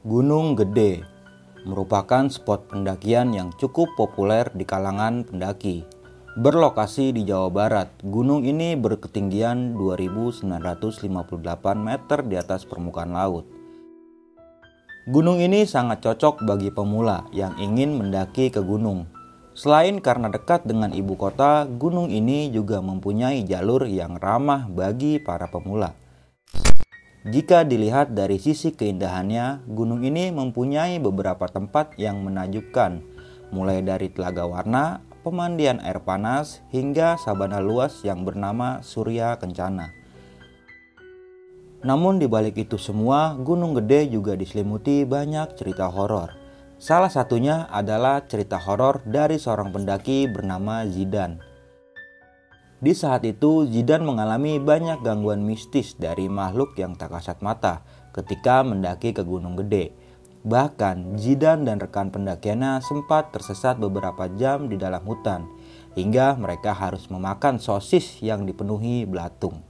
Gunung Gede merupakan spot pendakian yang cukup populer di kalangan pendaki. Berlokasi di Jawa Barat, gunung ini berketinggian 2958 meter di atas permukaan laut. Gunung ini sangat cocok bagi pemula yang ingin mendaki ke gunung. Selain karena dekat dengan ibu kota, gunung ini juga mempunyai jalur yang ramah bagi para pemula. Jika dilihat dari sisi keindahannya, gunung ini mempunyai beberapa tempat yang menajubkan, mulai dari telaga warna, pemandian air panas, hingga sabana luas yang bernama Surya Kencana. Namun di balik itu semua, Gunung Gede juga diselimuti banyak cerita horor. Salah satunya adalah cerita horor dari seorang pendaki bernama Zidan. Di saat itu, Zidan mengalami banyak gangguan mistis dari makhluk yang tak kasat mata ketika mendaki ke Gunung Gede. Bahkan, Zidan dan rekan pendakiannya sempat tersesat beberapa jam di dalam hutan, hingga mereka harus memakan sosis yang dipenuhi belatung.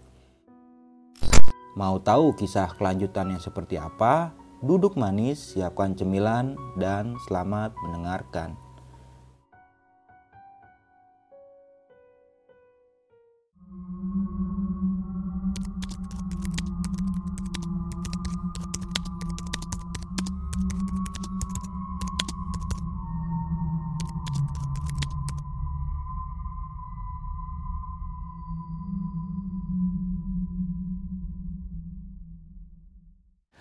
Mau tahu kisah kelanjutannya seperti apa? Duduk manis, siapkan cemilan, dan selamat mendengarkan.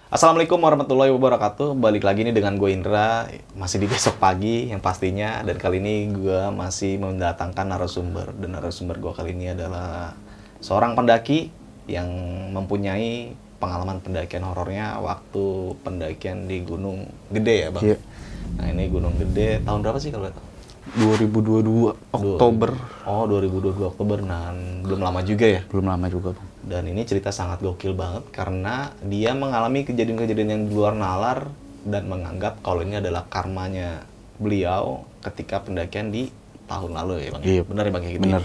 Assalamualaikum warahmatullahi wabarakatuh. Balik lagi nih dengan gue Indra, masih di besok pagi yang pastinya. Dan kali ini gue masih mendatangkan narasumber. Dan narasumber gue kali ini adalah seorang pendaki yang mempunyai pengalaman pendakian horornya waktu pendakian di Gunung Gede ya bang. Iya. Nah ini Gunung Gede tahun berapa sih kalau? 2022 Oktober. Oh 2022 Oktober. Nah belum lama juga ya. Belum lama juga, Bang. Dan ini cerita sangat gokil banget karena dia mengalami kejadian-kejadian yang di luar nalar dan menganggap kalau ini adalah karmanya beliau ketika pendakian di tahun lalu ya bang. Iya. Benar ya bang kayak gitu. ya?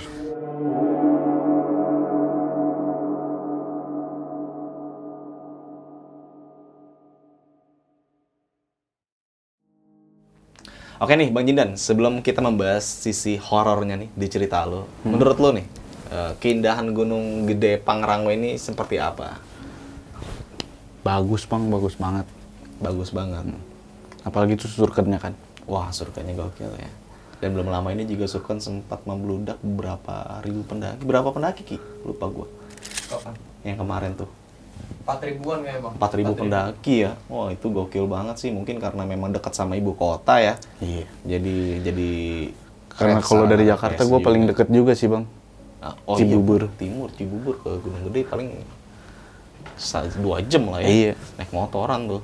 Oke nih bang Jindan, sebelum kita membahas sisi horornya nih di cerita lo, Hmm. menurut lo nih eh, keindahan Gunung Gede Pangrango ini seperti apa? Bagus, Bang. Bagus banget. Bagus banget. Apalagi itu surkennya kan. Wah surganya gokil ya. Dan belum lama ini juga Surkan sempat membludak beberapa ribu pendaki. Berapa pendaki Ki? Lupa gua. Kapan? Yang kemarin tuh. 4 ribuan kayak bang 4 ribu pendaki ya. Wah itu gokil banget sih. Mungkin karena memang dekat sama ibu kota ya. Iya. Jadi jadi Karena kalau dari Jakarta keren gue paling deket juga sih, Bang. Ah, Oh Cibubur. iya, timur Cibubur ke Gunung Gede paling dua jam lah ya. Iya. Naik motoran tuh.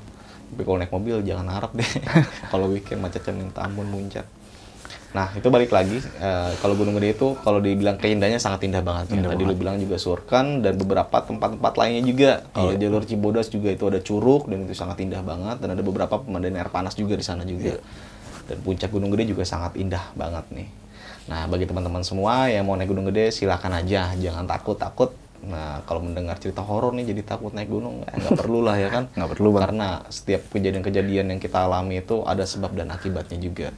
Tapi kalau naik mobil jangan harap deh. kalau weekend macetnya minta ampun muncak. Nah itu balik lagi eh, kalau Gunung Gede itu kalau dibilang keindahannya sangat indah banget. ya. Indah Tadi lu bilang juga Surkan dan beberapa tempat-tempat lainnya juga. Kalau Iya. jalur Cibodas juga itu ada curug dan itu sangat indah banget dan ada beberapa pemandian air panas juga di sana juga. Iya. Dan puncak Gunung Gede juga sangat indah banget nih. Nah, bagi teman-teman semua yang mau naik Gunung Gede, silakan aja, jangan takut-takut. Nah, kalau mendengar cerita horor nih jadi takut naik gunung, eh, nggak perlu lah ya kan? Nggak perlu, Bang. Karena setiap kejadian-kejadian yang kita alami itu ada sebab dan akibatnya juga.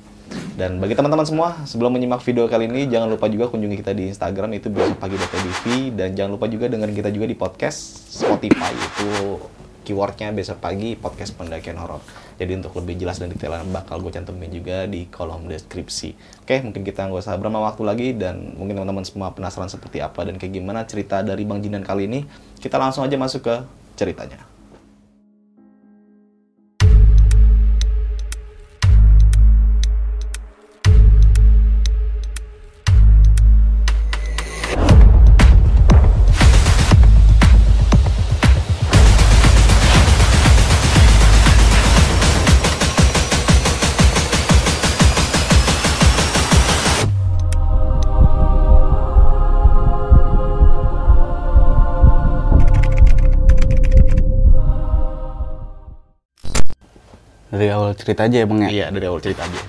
Dan bagi teman-teman semua, sebelum menyimak video kali ini, jangan lupa juga kunjungi kita di Instagram, itu besok pagi TV dan jangan lupa juga dengerin kita juga di podcast Spotify, itu keywordnya besok pagi podcast pendakian horor. Jadi untuk lebih jelas dan detailnya bakal gue cantumin juga di kolom deskripsi. Oke, mungkin kita nggak usah berlama waktu lagi dan mungkin teman-teman semua penasaran seperti apa dan kayak gimana cerita dari Bang Jinan kali ini. Kita langsung aja masuk ke ceritanya. Cerita aja ya, Bang ya. Iya, dari awal cerita aja.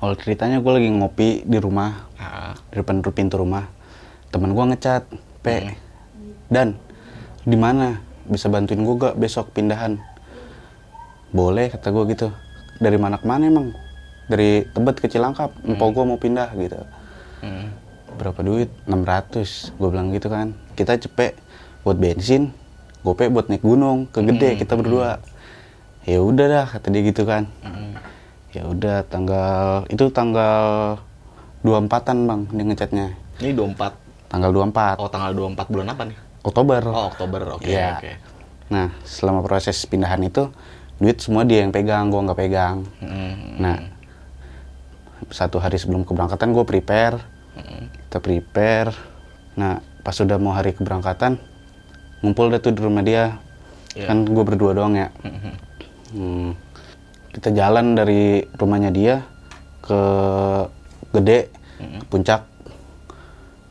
Awal ceritanya gue lagi ngopi di rumah, Ah, di depan pintu rumah. Temen gue ngecat, P. Dan di mana? Bisa bantuin gue gak besok pindahan? boleh kata gue gitu dari mana ke mana emang dari tebet ke cilangkap empok gue mau pindah gitu Hmm. berapa duit 600 gue bilang gitu kan kita cepet buat bensin gope buat naik gunung ke gede kita berdua ya udah dah kata dia gitu kan Hmm. ya udah tanggal itu tanggal 24-an bang dia ngechatnya Ini 24. tanggal 24 Oh, tanggal 24 bulan apa nih? Oktober Oh, Oktober. Oke, Iya. oke. nah selama proses pindahan itu duit semua dia yang pegang gua nggak pegang Hmm. nah satu hari sebelum keberangkatan gue prepare kita prepare nah pas sudah mau hari keberangkatan ngumpul deh tuh di rumah dia Iya. kan gue berdua doang ya Hmm. Kita jalan dari rumahnya dia ke gede ke puncak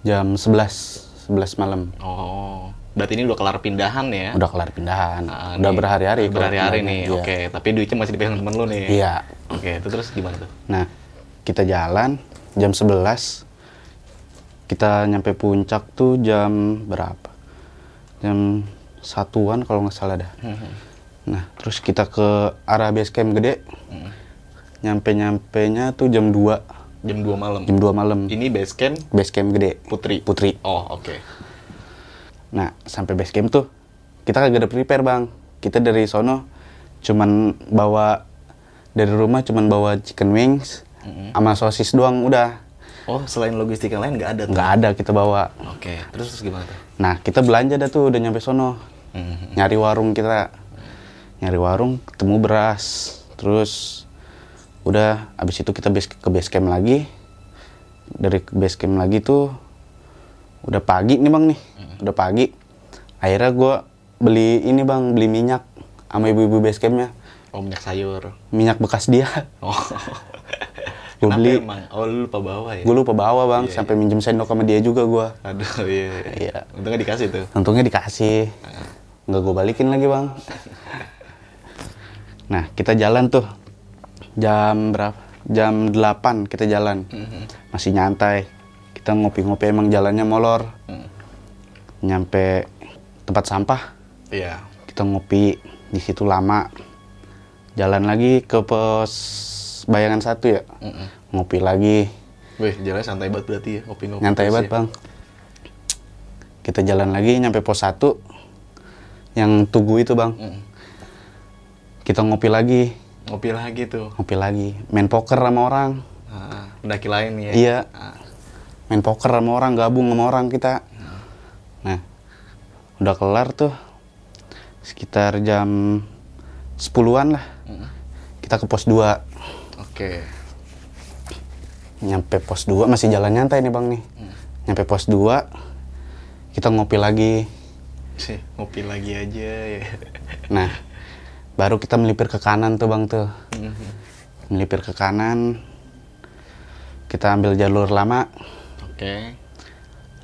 jam 11 11 malam Oh, berarti ini udah kelar pindahan ya? udah kelar pindahan Ah, udah nih. berhari-hari Berhari-hari nih. Iya. Oke, tapi duitnya masih dipegang temen lu nih. iya Oke, itu terus gimana tuh? Nah, kita jalan jam 11. Kita nyampe puncak tuh jam berapa? Jam satuan kalau nggak salah dah. Nah, terus kita ke arah base camp gede. Nyampe-nyampenya tuh jam 2. Jam 2 malam. Jam 2 malam. Ini base camp Base camp gede. Putri. Putri. Oh, oke. Nah, sampai base camp tuh kita kagak ada prepare, Bang. Kita dari sono cuman bawa dari rumah cuman bawa chicken wings sama sosis doang udah. Oh, selain logistik yang lain nggak ada tuh? nggak ada kita bawa. Oke, terus, terus gimana tuh? Nah, kita belanja dah tuh udah nyampe sono. Hmm. Nyari warung kita. Nyari warung, ketemu beras. Terus udah abis itu kita base, ke base camp lagi. Dari base camp lagi tuh udah pagi nih bang nih. Udah pagi. Akhirnya gua beli ini bang, beli minyak sama ibu-ibu base campnya. Oh, minyak sayur. Minyak bekas dia. Oh. Kenapa beli. emang? Oh, lu lupa bawa ya? Gue lupa bawa bang, Iya, sampai minjem sendok sama dia juga gua. Aduh, iya. Iya. Untungnya dikasih tuh. Untungnya dikasih. Nggak gue balikin lagi bang. Nah kita jalan tuh. Jam berapa? Jam 8 kita jalan. Masih nyantai. Kita ngopi-ngopi emang jalannya molor. Nyampe tempat sampah. Iya. Kita ngopi di situ lama. Jalan lagi ke pos bayangan satu ya. Ngopi lagi. Wih, jalannya santai banget berarti ya, ngopi-ngopi. Nyantai banget ya. bang. Kita jalan lagi nyampe pos 1 yang tugu itu bang. Mm. Kita ngopi lagi, Ngopi lagi tuh. ngopi lagi, main poker sama orang. Ah, pendaki lain ya. Iya. Ah, Main poker sama orang, gabung sama orang kita. Nah, udah kelar tuh sekitar jam 10-an lah. Kita ke pos 2. Oke. Nyampe pos 2 masih jalan nyantai nih bang nih. Nyampe pos 2 kita ngopi lagi. Sih, ngopi lagi aja ya. Nah, baru kita melipir ke kanan tuh bang tuh. Mhm. Melipir ke kanan. Kita ambil jalur lama. Oke.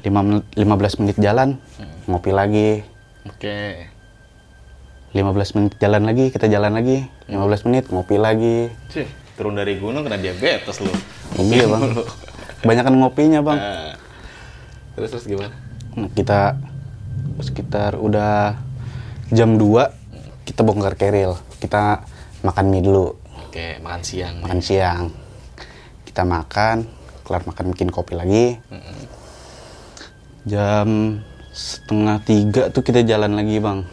5 men- 15 menit jalan. Ngopi lagi. Oke. 15 menit jalan lagi, kita jalan lagi. 15 menit ngopi lagi. Sih, turun dari gunung kena diabetes lu. Iya bang. Kebanyakan ngopinya bang. Ah. Terus terus gimana? Kita sekitar udah jam 2 kita bongkar keril. Kita makan mie dulu, Oke, makan siang. makan siang. Kita makan, kelar makan bikin kopi lagi. Jam setengah tiga tuh kita jalan lagi bang.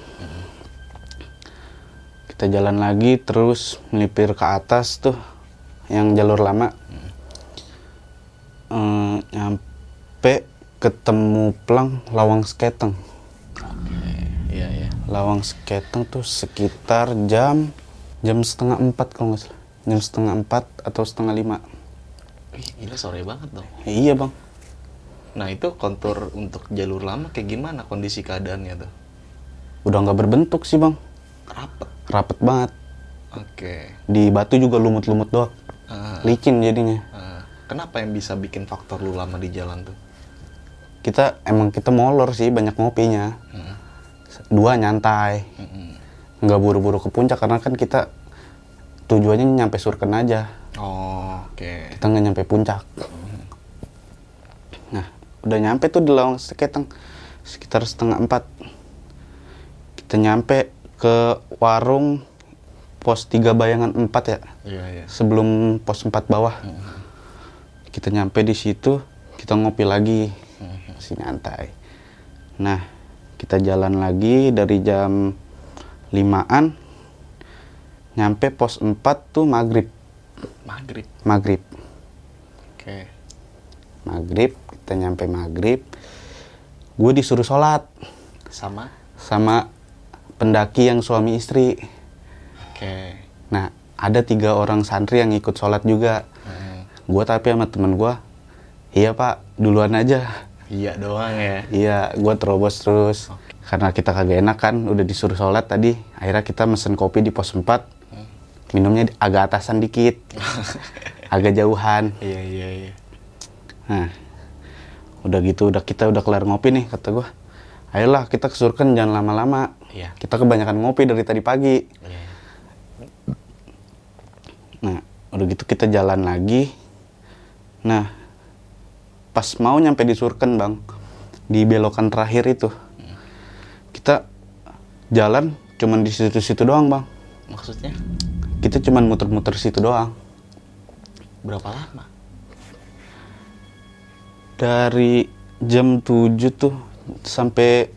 Kita jalan lagi terus melipir ke atas tuh yang jalur lama. Eh, nyampe ketemu plang Lawang Sketeng. Lawang Sketeng tuh sekitar jam jam setengah empat kalau nggak salah. Jam setengah empat atau setengah lima. Ih, gila sore banget dong. Iya bang. Nah, itu kontur untuk jalur lama kayak gimana kondisi keadaannya tuh? Udah nggak berbentuk sih bang. Rapet. Rapet banget. Oke. Di batu juga lumut-lumut doang. Ah, Licin jadinya. ah. kenapa yang bisa bikin faktor lu lama di jalan tuh? Kita emang kita molor sih banyak ngopinya. Hmm. Dua nyantai. Nggak buru-buru ke puncak karena kan kita tujuannya nyampe Surken aja. Oh, oke. Kita nggak nyampe puncak. Nah, udah nyampe tuh di Lawang Seketeng sekitar setengah empat. Kita nyampe ke warung pos 3 bayangan 4 ya. Iya, iya. Sebelum pos 4 bawah. Kita nyampe di situ, kita ngopi lagi. Masih nyantai. Nah, kita jalan lagi dari jam 5-an nyampe pos 4 tuh maghrib. Maghrib. Maghrib. Oke. Maghrib, kita nyampe maghrib. Gue disuruh sholat Sama? sama pendaki yang suami istri. Oke. Nah, ada tiga orang santri yang ikut sholat juga. Hmm. Gue tapi sama temen gue, iya pak, duluan aja. Iya doang ya. Iya, gue terobos terus. Karena kita kagak enak kan, udah disuruh sholat tadi. Akhirnya kita mesen kopi di pos 4. Minumnya agak atasan dikit. agak jauhan. Iya, iya, iya. Nah, udah gitu, udah kita udah kelar ngopi nih, kata gue. Ayolah, kita ke Surken, jangan lama-lama. Iya. Kita kebanyakan ngopi dari tadi pagi. Iya. Nah, udah gitu kita jalan lagi. Nah, pas mau nyampe di Surken, Bang, di belokan terakhir itu, kita jalan cuman di situ-situ doang, Bang. Maksudnya Kita cuman muter-muter situ doang. berapa lama? Dari jam 7 tuh sampai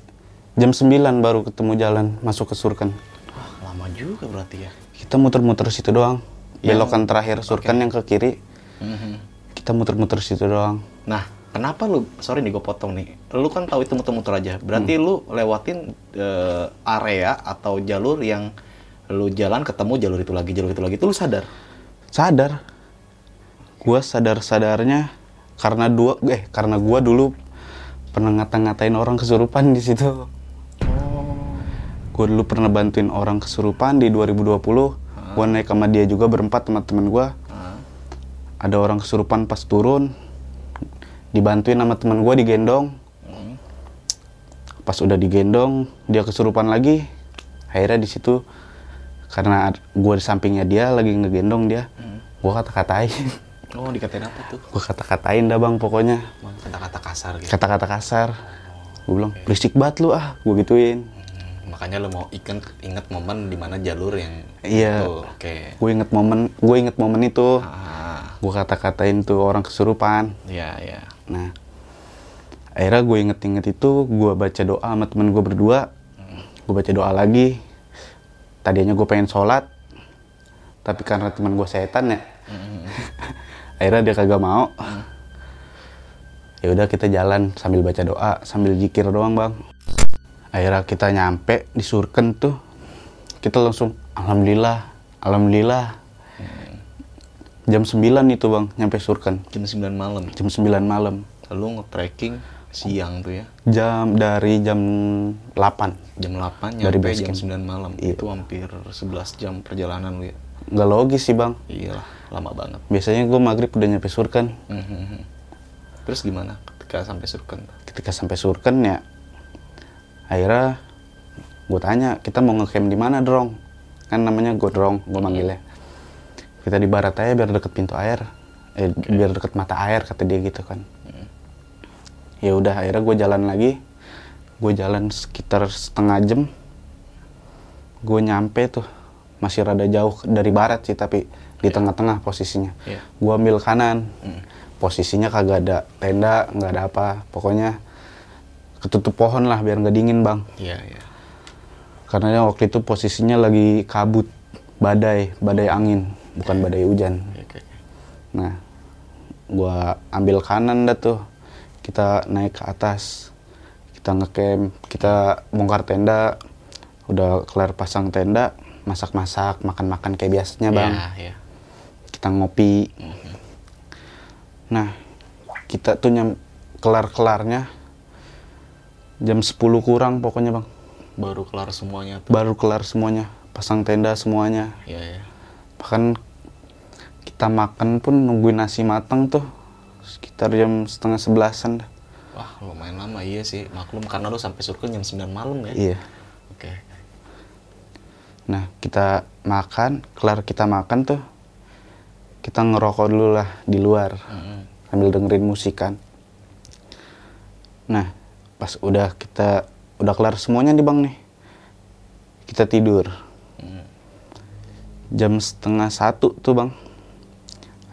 jam 9 baru ketemu jalan masuk ke Surken. Wah, lama juga berarti ya. Kita muter-muter situ doang. Yang- Belokan terakhir Surken yang ke kiri, Mhm. Kita muter-muter situ doang. Nah, kenapa lu, sorry nih gue potong nih, lu kan tahu itu muter-muter aja, berarti lu lewatin eh, area atau jalur yang lu jalan ketemu jalur itu lagi, jalur itu lagi, itu lu sadar? sadar. Gua sadar sadarnya karena dua eh karena gua dulu pernah ngata-ngatain orang kesurupan di situ. Gua dulu pernah bantuin orang kesurupan di 2020 gua naik sama dia juga berempat sama teman gua. Ah, ada orang kesurupan pas turun dibantuin sama teman gua digendong pas udah digendong dia kesurupan lagi akhirnya di situ karena gua di sampingnya dia lagi ngegendong dia gua kata-katain Oh, dikatain apa tuh? gue kata-katain dah bang pokoknya Kata-kata kasar gitu. kata-kata kasar gue bilang berisik banget lu ah gue gituin Hmm, makanya lu mau inget, inget momen di mana jalur yang Iya. itu. Oke. gue inget momen gue inget momen itu Ah, gue kata-katain tuh orang kesurupan. Iya, iya. nah akhirnya gue inget-inget itu gue baca doa sama temen gue berdua. Gue baca doa lagi. Tadinya gue pengen sholat tapi karena teman gue setan ya. Akhirnya dia kagak mau. Ya udah kita jalan sambil baca doa sambil zikir doang bang. Akhirnya kita nyampe di Surken tuh. Kita langsung alhamdulillah alhamdulillah jam 9 itu bang nyampe Surken Jam 9 malam. jam 9 malam Lalu nge-trekking siang tuh ya. jam dari jam 8 Jam 8 Dari nyampe base jam camp. 9 malam. Iya. Itu hampir 11 jam perjalanan lu ya. nggak logis sih bang Iyalah, lama banget. biasanya gue maghrib udah nyampe Surken Mhm. Terus gimana ketika sampai Surken? ketika sampai Surken ya akhirnya gue tanya kita mau ngecamp di mana drong kan namanya Godrong gue manggilnya kita di barat aja biar deket pintu air. Eh biar deket mata air kata dia gitu kan. Ya udah akhirnya gue jalan lagi. Gue jalan sekitar setengah jam. Gue nyampe tuh. Masih rada jauh dari barat sih tapi di tengah-tengah posisinya. Iya. gue ambil kanan. Posisinya kagak ada tenda nggak ada apa. Pokoknya ketutup pohon lah biar nggak dingin bang. Iya, iya. karena waktu itu posisinya lagi kabut badai badai angin bukan badai hujan. Oke. nah gua ambil kanan dah tuh. Kita naik ke atas. Kita ngecamp. Kita bongkar tenda. Udah kelar pasang tenda masak-masak makan-makan kayak biasanya bang. Iya, iya. kita ngopi. Nah kita tuh nyam kelar-kelarnya jam 10 kurang pokoknya bang. Baru kelar semuanya tuh. baru kelar semuanya. Pasang tenda semuanya. Iya, iya. Bahkan kita makan pun nungguin nasi matang tuh sekitar jam setengah sebelasan dah. Wah, lumayan lama iya sih. Maklum karena lu sampai Surken jam 9 malam ya. iya Oke. nah kita makan kelar kita makan tuh kita ngerokok dulu lah di luar Mhm. sambil dengerin musik kan nah pas udah kita udah kelar semuanya nih bang nih kita tidur. Jam setengah satu tuh bang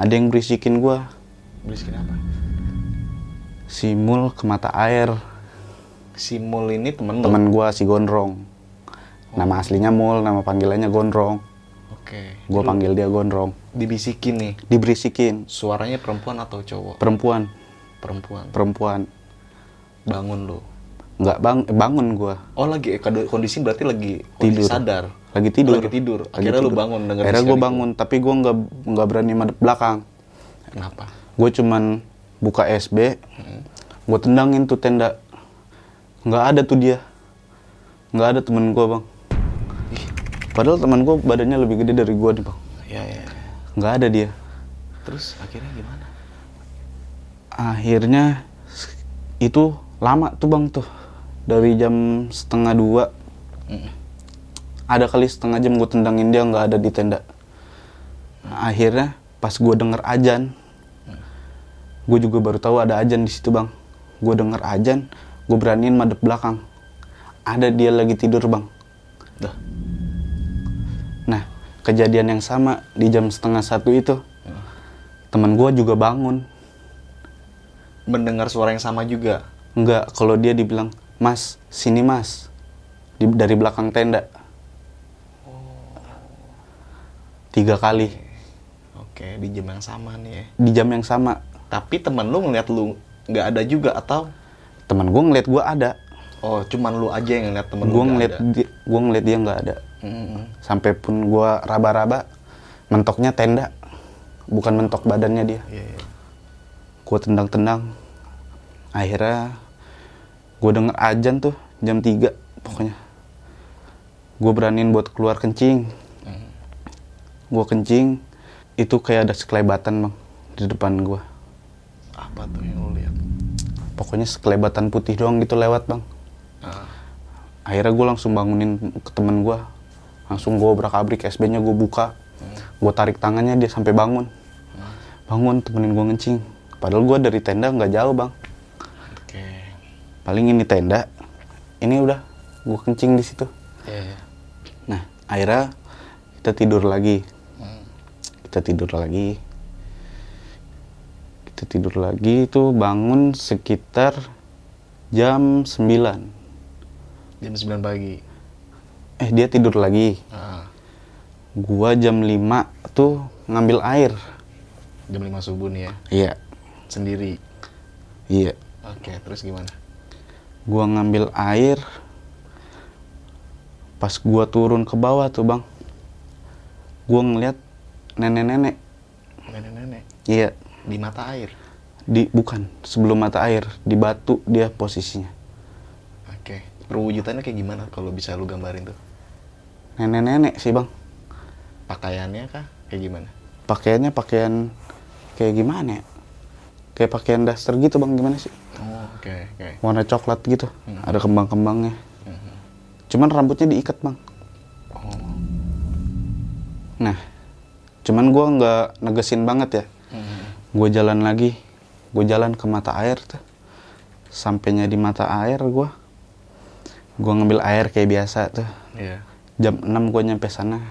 ada yang berisikin gua Berisikin apa? simul ke mata air Si Mul ini temen lo? teman gua si gondrong nama aslinya mul nama panggilannya gondrong Oke. gua Lu panggil dia gondrong Dibisikin nih. diberisikin Suaranya perempuan atau cowok? perempuan Perempuan. perempuan Bangun lu. nggak bang bangun gua Oh lagi kondisi berarti lagi kondisi Tidur. sadar. Lagi tidur Lagi tidur. Lagi Akhirnya lu tidur. bangun denger akhirnya bisikan gua itu. bangun tapi gua nggak nggak berani madep belakang Kenapa? gue cuman buka SB gue tendangin tuh tenda nggak ada tuh dia nggak ada temen gue bang padahal teman gue badannya lebih gede dari gue nih bang Ya ya. ya. nggak ada dia Terus akhirnya gimana? akhirnya itu lama tuh bang tuh dari jam setengah dua Mm. Ada kali setengah jam gue tendangin dia nggak ada di tenda akhirnya pas gue denger ajan gue juga baru tahu ada ajan di situ bang gue denger ajan gue beraniin madep belakang ada dia lagi tidur bang nah kejadian yang sama di jam setengah satu itu teman gue juga bangun Mendengar suara yang sama juga. Enggak, kalau dia dibilang, Mas, sini mas. Di- dari belakang tenda. Tiga kali. Oke, di jam yang sama nih ya. Di jam yang sama. Tapi teman lu ngeliat lu nggak ada juga atau Teman gue ngeliat gue ada. oh cuman lu aja yang ngeliat temen Gue ngeliat, di- gua ngeliat dia nggak ada. Mm-mm. Sampai pun gue raba-raba, mentoknya tenda. Bukan mentok badannya dia. Iya, iya. Gue tendang-tendang. Akhirnya gue denger ajan tuh jam 3 pokoknya. Gue beraniin buat keluar kencing. Gue kencing, itu kayak ada sekelebatan bang di depan gue. Apa tuh yang lu lihat? Pokoknya sekelebatan putih doang gitu lewat bang. Ah, Akhirnya gue langsung bangunin ke temen gue. Langsung gue obrak-abrik SB-nya gue buka. Gue tarik tangannya dia sampai bangun. Bangun temenin gue ngencing. Padahal gue dari tenda nggak jauh bang. Oke. Paling ini tenda. Ini udah gue kencing di situ. Iya, iya. Nah akhirnya kita tidur lagi. Kita tidur lagi. Kita tidur lagi itu bangun sekitar jam 9. Jam 9 pagi. Eh dia tidur lagi. Ah, Gua jam 5 tuh ngambil air. jam 5 subuh nih ya. Iya. Sendiri. Iya. Oke, terus gimana? Gua ngambil air. Pas gua turun ke bawah tuh, Bang. Gua ngeliat nenek-nenek. Nenek-nenek Iya. di mata air. Di bukan, sebelum mata air, di batu dia posisinya. Oke. Perwujudannya kayak gimana kalau bisa lu gambarin tuh? Nenek-nenek sih, Bang. Pakaiannya kah? Kayak gimana? Pakaiannya pakaian kayak gimana ya? Kayak pakaian daster gitu, Bang. Gimana sih? Oh, oke, oke. Warna coklat gitu. Hmm. Ada kembang-kembangnya. Mhm. Cuman rambutnya diikat, Bang. Oh. Nah, cuman gua nggak negesin banget ya. Mhm. Gue jalan lagi, gue jalan ke mata air tuh. Sampainya di mata air gua, gua ngambil air kayak biasa tuh. Iya. Jam 6 gue nyampe sana.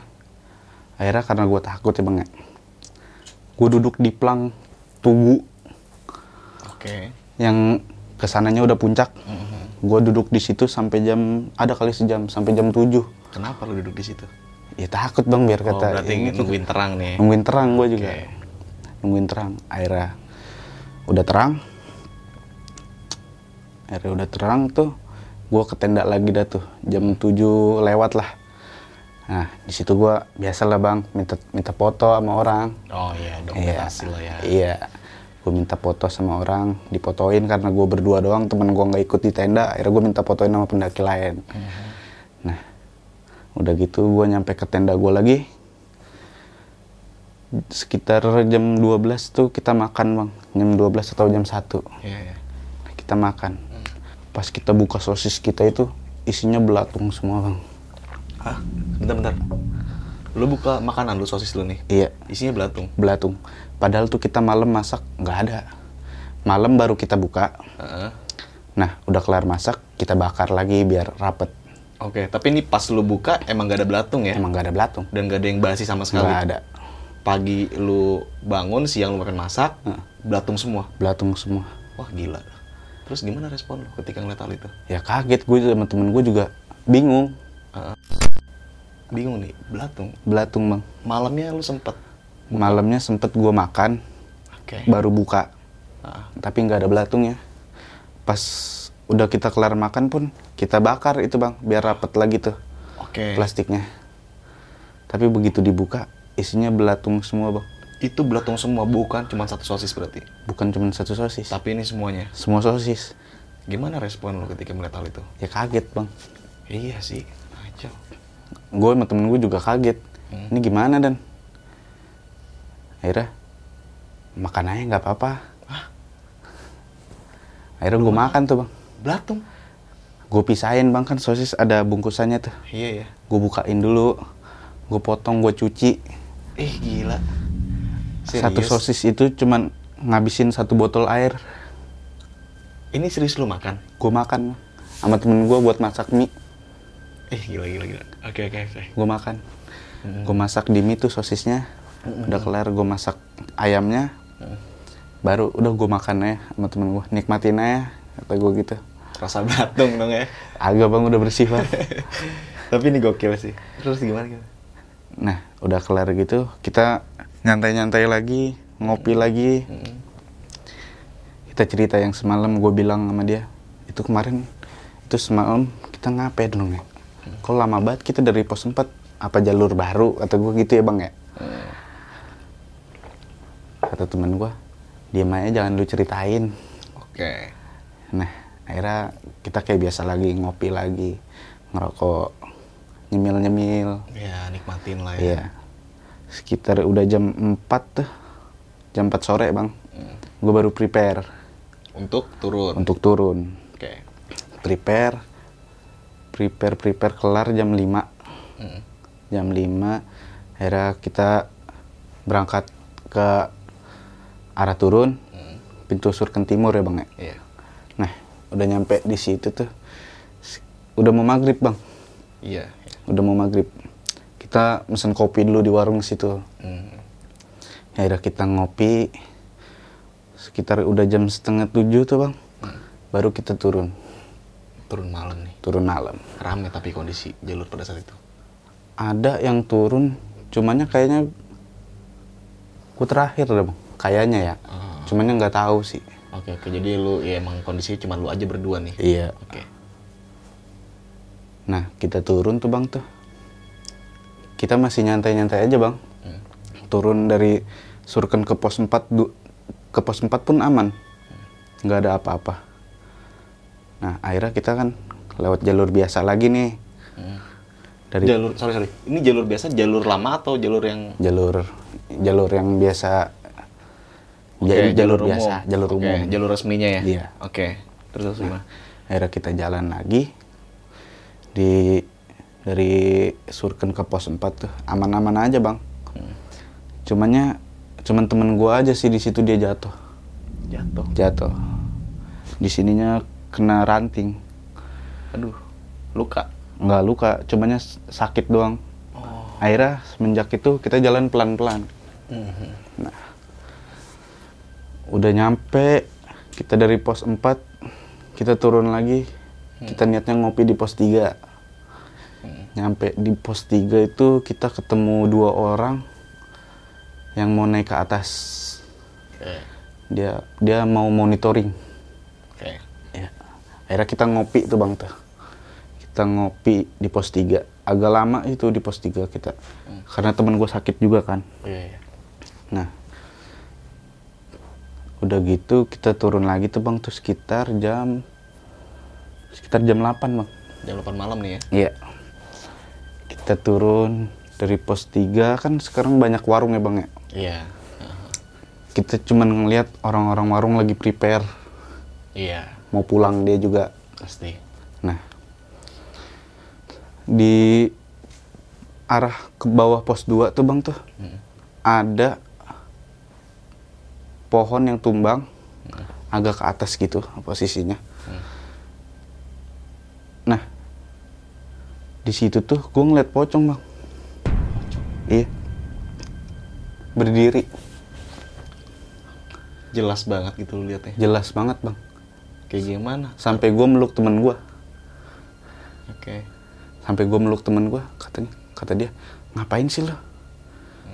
Akhirnya karena gue takut ya bang ya. Gue duduk di plang tugu Oke. yang ke sananya udah puncak. Mhm. Gue duduk di situ sampai jam, ada kali sejam, sampai jam 7. Kenapa lu duduk di situ? Ya takut bang biar Oh, kata berarti ini tuh. nungguin terang nih. Nungguin terang gue juga. Oke. Nungguin terang. Akhirnya udah terang. Akhirnya udah terang tuh. Gue ke tenda lagi dah tuh. Jam 7 lewat lah. Nah, di situ gue biasa lah bang, minta minta foto sama orang. Oh iya, dokumentasi lah ya. Iya. Gue minta foto sama orang, dipotoin karena gue berdua doang, temen gue nggak ikut di tenda. Akhirnya gue minta fotoin sama pendaki lain. Mhm. Nah, udah gitu gue nyampe ke tenda gue lagi. Sekitar jam 12 tuh kita makan bang. Jam 12 atau jam 1. Iya, iya. Nah, kita makan. Pas kita buka sosis kita itu isinya belatung semua bang. Hah? Bentar-bentar. Lu buka makanan lu sosis lu nih. Iya, Isinya belatung. belatung. Padahal tuh kita malam masak nggak ada. Malam baru kita buka. Heeh. Nah, udah kelar masak, kita bakar lagi biar rapet. Oke, tapi ini pas lu buka emang gak ada belatung ya? emang gak ada belatung Dan gak ada yang basi sama sekali? nggak ada Pagi lu bangun, siang lu makan masak, Heeh. belatung semua? belatung semua Wah gila. Terus gimana respon lu ketika ngeliat hal itu? ya kaget gue sama temen gue juga bingung Bingung nih, belatung. belatung bang Malamnya lu sempet? malamnya sempet gue makan Oke. baru buka Ah, tapi nggak ada belatungnya pas udah kita kelar makan pun kita bakar itu bang biar rapet lagi tuh Oke. plastiknya tapi begitu dibuka isinya belatung semua bang Itu belatung semua, bukan cuma satu sosis berarti? bukan cuma satu sosis Tapi ini semuanya. semua sosis Gimana respon lu ketika melihat hal itu? ya kaget bang Iya sih, kacau. gue sama temen gue juga kaget Hmm. ini gimana dan akhirnya makan aja nggak apa-apa akhirnya gue makan tuh bang Belatung? gue pisahin bang. Kan sosis ada bungkusannya tuh. Iya ya. gue bukain dulu. Gue potong gue cuci. Eh gila. satu Serius? sosis itu cuman ngabisin satu botol air. Ini serius lu makan? gue makan sama temen gue buat masak mie. Eh gila gila gila. Oke oke oke. gue makan. Gue masak di mie tuh sosisnya. Udah kelar gue masak ayamnya. Baru udah gue makan ya sama temen gue nikmatin aja kata gue gitu Rasa belatung dong ya. agak bang udah bersih bang. Tapi ini gokil sih. Terus gimana gitu? nah udah kelar gitu kita nyantai-nyantai lagi ngopi lagi. Kita cerita yang semalam gue bilang sama dia itu kemarin itu semalam kita ngapain dong ya. Kok lama banget kita dari pos 4 apa jalur baru? Atau gue gitu ya bang ya. Kata temen gue diam aja jangan lu ceritain. Oke. nah akhirnya kita kayak biasa lagi ngopi lagi ngerokok nyemil-nyemil Ya nikmatin lah ya. Iya. Sekitar udah jam 4 tuh. Jam 4 sore, Bang. Gue baru prepare Untuk turun. untuk turun. Oke. Prepare. Prepare prepare kelar jam 5. Mm. Jam 5 akhirnya kita berangkat ke arah turun. Pintu Surken Timur ya, Bang ya. Iya. Udah nyampe di situ tuh. Udah mau maghrib, Bang. Iya. Udah mau maghrib. Kita mesen kopi dulu di warung situ. Mm. Ya udah kita ngopi sekitar udah jam setengah tujuh tuh bang, baru kita turun, Turun malam nih. turun malam. Rame tapi kondisi jalur pada saat itu. Ada yang turun, cumannya kayaknya gue terakhir deh bang, kayaknya ya. Ah. Cumannya nggak tahu sih. Oke oke. Jadi lu ya emang kondisinya cuma lu aja berdua nih. Iya. Oke. Nah kita turun tuh bang tuh, kita masih nyantai-nyantai aja bang. Hmm. Turun dari Surken ke pos 4 du- ke pos 4 pun aman, nggak ada apa-apa. Nah akhirnya kita kan lewat jalur biasa lagi nih. Hmm. dari Jalur sorry sorry. Ini jalur biasa, jalur lama atau jalur yang jalur jalur yang biasa Oke, jadi jalur, umum. biasa jalur umum jalur resminya ya. Iya. Oke. Terus terus gimana? akhirnya kita jalan lagi di dari Surken ke pos 4 tuh aman-aman aja bang Hmm. cumannya cuman temen gua aja sih di situ dia jatuh Jatuh. jatuh di sininya kena ranting Aduh. Luka. nggak luka cumannya sakit doang Oh. akhirnya semenjak itu kita jalan pelan-pelan Mhm. Udah nyampe kita dari pos 4 kita turun lagi. Kita niatnya ngopi di pos 3 nyampe di pos 3 itu kita ketemu dua orang yang mau naik ke atas. Oke. dia dia mau monitoring. Oke. ya. Akhirnya kita ngopi tuh bang tuh. Kita ngopi di pos 3 agak lama itu di pos 3 kita. Karena temen gue sakit juga kan. Iya, iya. Nah, udah gitu kita turun lagi tuh bang tuh sekitar jam sekitar jam 8 bang. Jam 8 malam nih ya. Iya. Kita turun dari pos 3 kan sekarang banyak warung ya bang ya. Iya. Kita cuman ngeliat orang-orang warung lagi prepare Iya, mau pulang dia juga. pasti. Nah, di arah ke bawah pos 2 tuh bang tuh Hmm. ada pohon yang tumbang agak ke atas gitu posisinya. Nah, di situ tuh gue ngeliat pocong bang iya berdiri Jelas banget gitu lu liatnya. jelas banget bang Kayak gimana? sampai gue meluk temen gue Oke. sampai gue meluk temen gue katanya kata dia ngapain sih lo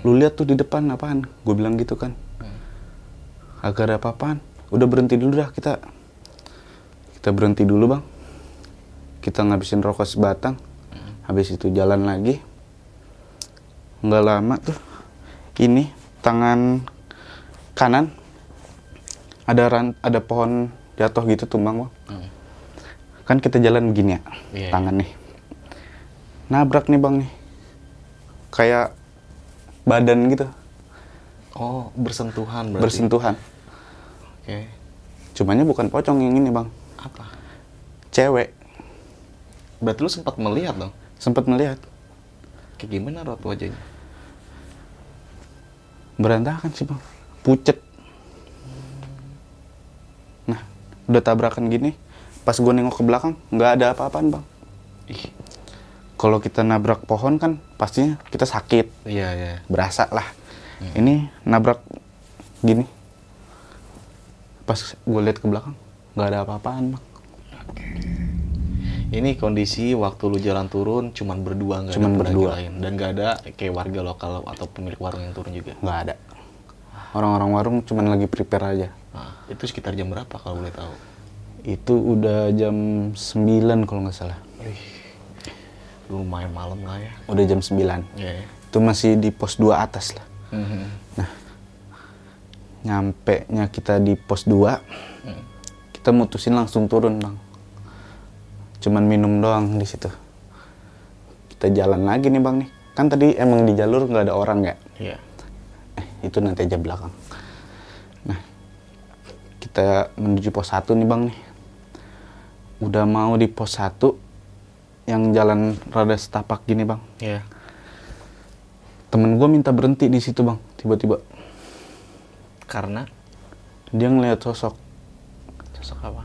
lu lihat tuh di depan apaan gue bilang gitu kan agak ada apa-apaan udah berhenti dulu dah kita. Kita berhenti dulu bang. Kita ngabisin rokok sebatang. Habis itu jalan lagi. Nggak lama tuh. Ini tangan kanan. Ada ran, ada pohon jatuh gitu tumbang bang Hmm. kan kita jalan begini ya Iya, tangan nih. Nabrak nih bang nih. Kayak badan gitu. Oh, bersentuhan berarti. bersentuhan Oke. cumanya bukan pocong yang ini bang Apa? cewek Berarti lu sempat melihat dong. sempat melihat Kayak gimana rot wajahnya? berantakan sih bang pucet nah udah tabrakan gini pas gue nengok ke belakang nggak ada apa-apaan bang Ih. kalau kita nabrak pohon kan pastinya kita sakit Iya, iya. berasa lah ini nabrak gini pas gue lihat ke belakang nggak ada apa-apaan bang Ini kondisi waktu lu jalan turun cuman berdua nggak Cuman ada berdua. lain dan nggak ada kayak warga lokal atau pemilik warung yang turun juga. nggak ada orang-orang warung cuman lagi prepare aja Nah, itu sekitar jam berapa kalau boleh tahu? itu udah jam 9 kalau nggak salah Wih, lumayan malam lah ya. udah jam 9 Iya. ya. itu masih di pos 2 atas lah Mhm. Nyampe nya kita di pos 2 Hmm. kita mutusin langsung turun bang. Cuman minum doang di situ. Kita jalan lagi nih bang nih. Kan tadi emang di jalur nggak ada orang ya? Iya. eh, itu nanti aja belakang. Nah kita menuju pos 1 nih bang nih. Udah mau di pos 1 yang jalan rada setapak gini bang. Iya. temen gue minta berhenti di situ bang tiba-tiba Karena dia ngeliat sosok sosok apa?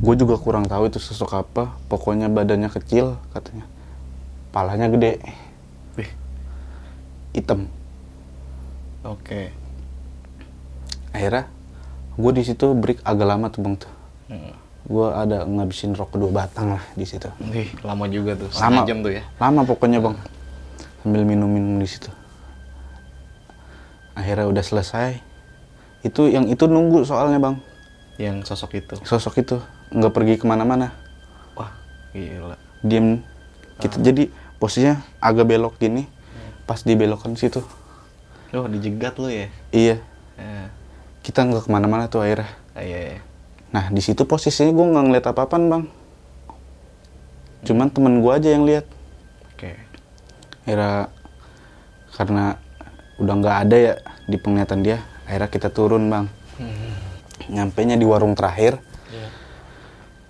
gue juga kurang tahu itu sosok apa pokoknya badannya kecil katanya palanya gede Wih. hitam Oke. akhirnya gue di situ break agak lama tuh bang tuh Hmm. gue ada ngabisin rokok dua batang lah di situ Wih, lama juga tuh. lama jam tuh ya. lama pokoknya bang sambil minum-minum di situ akhirnya udah selesai. Itu yang itu nunggu soalnya bang. Yang sosok itu. sosok itu. Nggak pergi ke mana-mana. Wah, gila. diem. Kita jadi posisinya agak belok gini. Pas dibelokan situ. Loh, dijegat lu ya? iya. Eh, kita nggak ke mana-mana tuh akhirnya. Ah, iya, iya. nah di situ posisinya gue nggak ngeliat apa-apaan bang. Cuman temen gue aja yang lihat. Oke. akhirnya karena udah nggak ada ya di penglihatan dia akhirnya kita turun bang nyampe nya di warung terakhir Iya.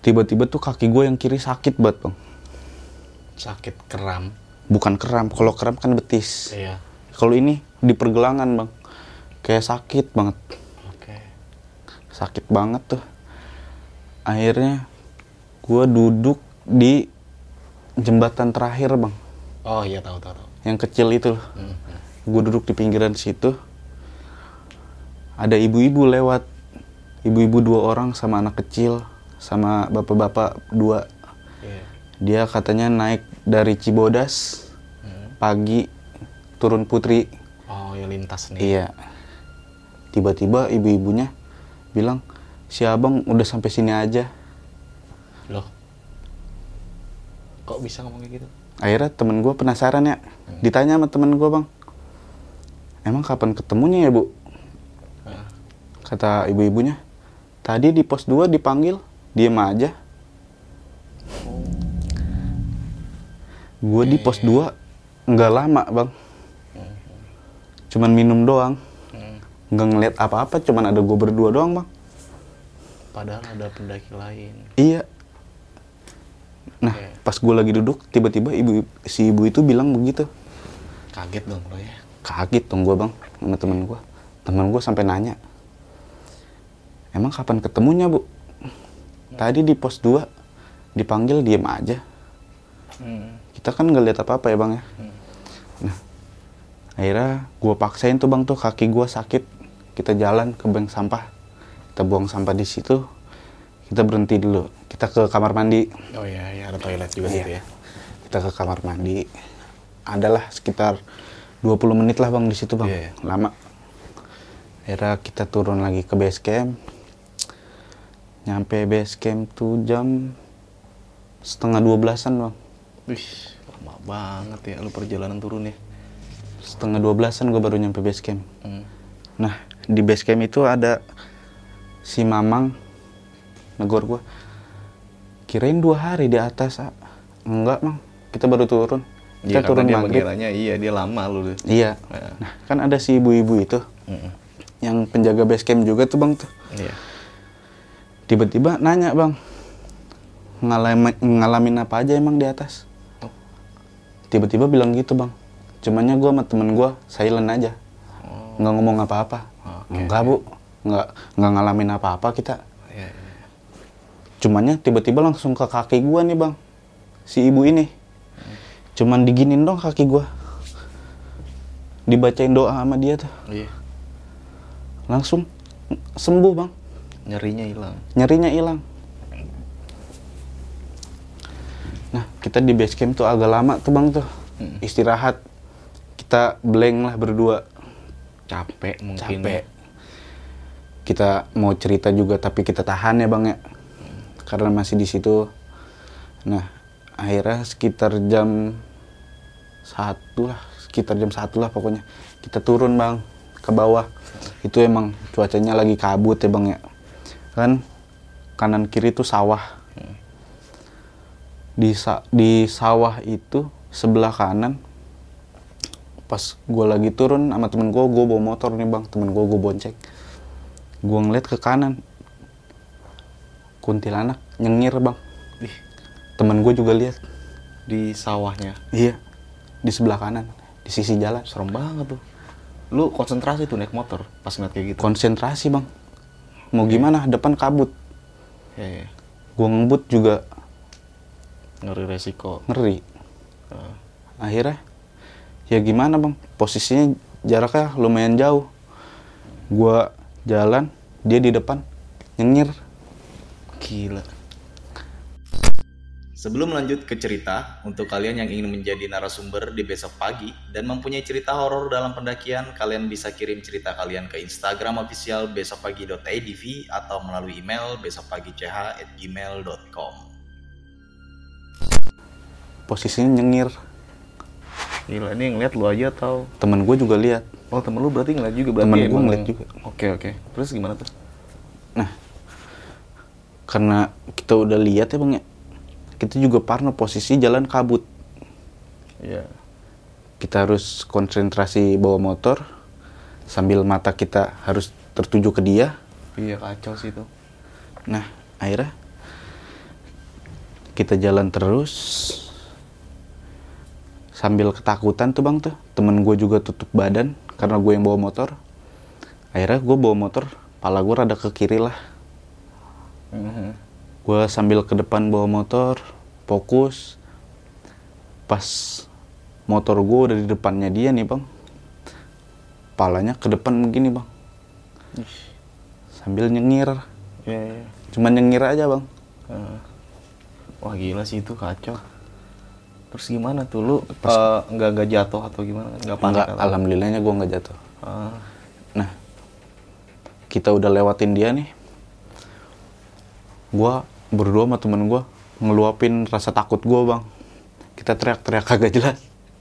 tiba-tiba tuh kaki gue yang kiri sakit banget bang Sakit kram. bukan kram kalau kram kan betis Iya. kalau ini di pergelangan bang kayak sakit banget Oke. sakit banget tuh akhirnya gue duduk di jembatan terakhir bang Oh iya tahu tahu. yang kecil itu loh Hmm. Gue duduk di pinggiran situ ada ibu-ibu lewat ibu-ibu dua orang sama anak kecil sama bapak-bapak dua Iya. dia katanya naik dari Cibodas Hmm. pagi turun Putri Oh ya lintas nih. iya tiba-tiba ibu-ibunya bilang si abang udah sampai sini aja Loh. Kok bisa ngomong kayak gitu? akhirnya temen gue penasaran ya ditanya sama temen gue bang emang kapan ketemunya ya bu? Kata ibu-ibunya tadi di pos 2 dipanggil diem aja. Gue di pos 2 nggak lama bang. Cuman minum doang. Hmm. nggak ngeliat apa-apa cuman ada gue berdua doang bang. Padahal ada pendaki lain. iya. Nah pas gue lagi duduk tiba-tiba ibu si ibu itu bilang begitu. Kaget dong lo ya. Kaget dong gue bang sama temen gue temen gue sampai nanya emang kapan ketemunya bu? Tadi di pos 2 dipanggil diem aja. Hmm. kita kan nggak lihat apa apa ya bang ya? Nah akhirnya gue paksain tuh bang tuh kaki gue sakit. Kita jalan ke bank sampah. Kita buang sampah di situ. Kita berhenti dulu. Kita ke kamar mandi. Oh iya, iya ada toilet juga Iya. gitu ya. kita ke kamar mandi. Adalah sekitar 20 menit lah bang di situ bang. Iya, iya. lama. Akhirnya kita turun lagi ke base camp. Nyampe base camp tuh jam setengah dua belasan bang. Wih, lama banget ya lu perjalanan turun ya. setengah dua belasan gue baru nyampe base camp. Hmm. nah di base camp itu ada si mamang negor gue kirain dua hari di atas enggak mang kita baru turun Iya, kita turun karena dia maghrib mengiranya iya dia lama lu. deh. iya Nah. nah kan ada si ibu-ibu itu Mm-mm. yang penjaga base camp juga tuh bang tuh Iya. tiba-tiba nanya bang ngalamin ngalamin apa aja emang di atas Oh. tiba-tiba bilang gitu bang cumannya gue sama temen gue silent aja Oh. nggak ngomong apa-apa Oke. enggak bu nggak nggak ngalamin apa-apa kita Iya, iya. cumannya tiba-tiba langsung ke kaki gue nih bang si ibu ini cuman diginin dong kaki gue dibacain doa sama dia tuh. Iya. langsung sembuh bang. Nyerinya hilang. nyerinya hilang. Nah kita di base camp tuh agak lama tuh bang tuh. Mm. istirahat. Kita blank lah berdua. Capek mungkin. capek. Kita mau cerita juga tapi kita tahan ya bang ya. Karena masih di situ. Nah akhirnya sekitar jam satu lah sekitar jam satu lah pokoknya. Kita turun bang ke bawah. Itu emang cuacanya lagi kabut ya bang ya. Kan kanan kiri tuh sawah. Di sa- di sawah itu sebelah kanan pas gue lagi turun sama temen gue gue bawa motor nih bang. Temen gue gue bonceng. Gue ngeliat ke kanan. Kuntilanak nyengir bang. Ih, temen gue juga lihat di sawahnya. iya di sebelah kanan di sisi jalan Serem banget tuh. Lu konsentrasi tuh naik motor pas ngeliat kayak gitu. konsentrasi bang mau gimana depan kabut Iya, iya. gue ngebut juga Ngeri resiko. ngeri Ah. akhirnya ya gimana bang posisinya jaraknya lumayan jauh gua jalan dia di depan nyengir Gila. Sebelum lanjut ke cerita, untuk kalian yang ingin menjadi narasumber di besok pagi dan mempunyai cerita horor dalam pendakian, kalian bisa kirim cerita kalian ke Instagram official besokpagi.idv atau melalui email besokpagi.ch@gmail.com. posisinya nyengir Gila, ini ngeliat lu aja atau? temen gue juga lihat Oh, temen lu berarti ngeliat juga berarti Temen gua emang- ngeliat juga. Oke, oke. Terus gimana tuh? nah karena kita udah lihat ya bang ya kita juga parno posisi jalan kabut Iya. kita harus konsentrasi bawa motor sambil mata kita harus tertuju ke dia Iya, kacau sih itu. Nah, akhirnya kita jalan terus sambil ketakutan tuh bang tuh. Temen gue juga tutup badan karena gue yang bawa motor. Akhirnya gue bawa motor, pala gue rada ke kiri lah. Mhm. Gue sambil ke depan bawa motor, fokus. Pas motor gue udah di depannya dia nih bang. Palanya ke depan begini bang. Sambil nyengir. Iya, iya. Cuman nyengir aja bang. Eh, Wah gila sih itu kacau. Terus gimana tuh lu eh, nggak nggak jatuh atau gimana? Nggak panik? Enggak, alhamdulillahnya gue nggak jatuh. Ah, Nah, kita udah lewatin dia nih. Gua berdua sama temen gua ngeluapin rasa takut gua bang. Kita teriak-teriak kagak jelas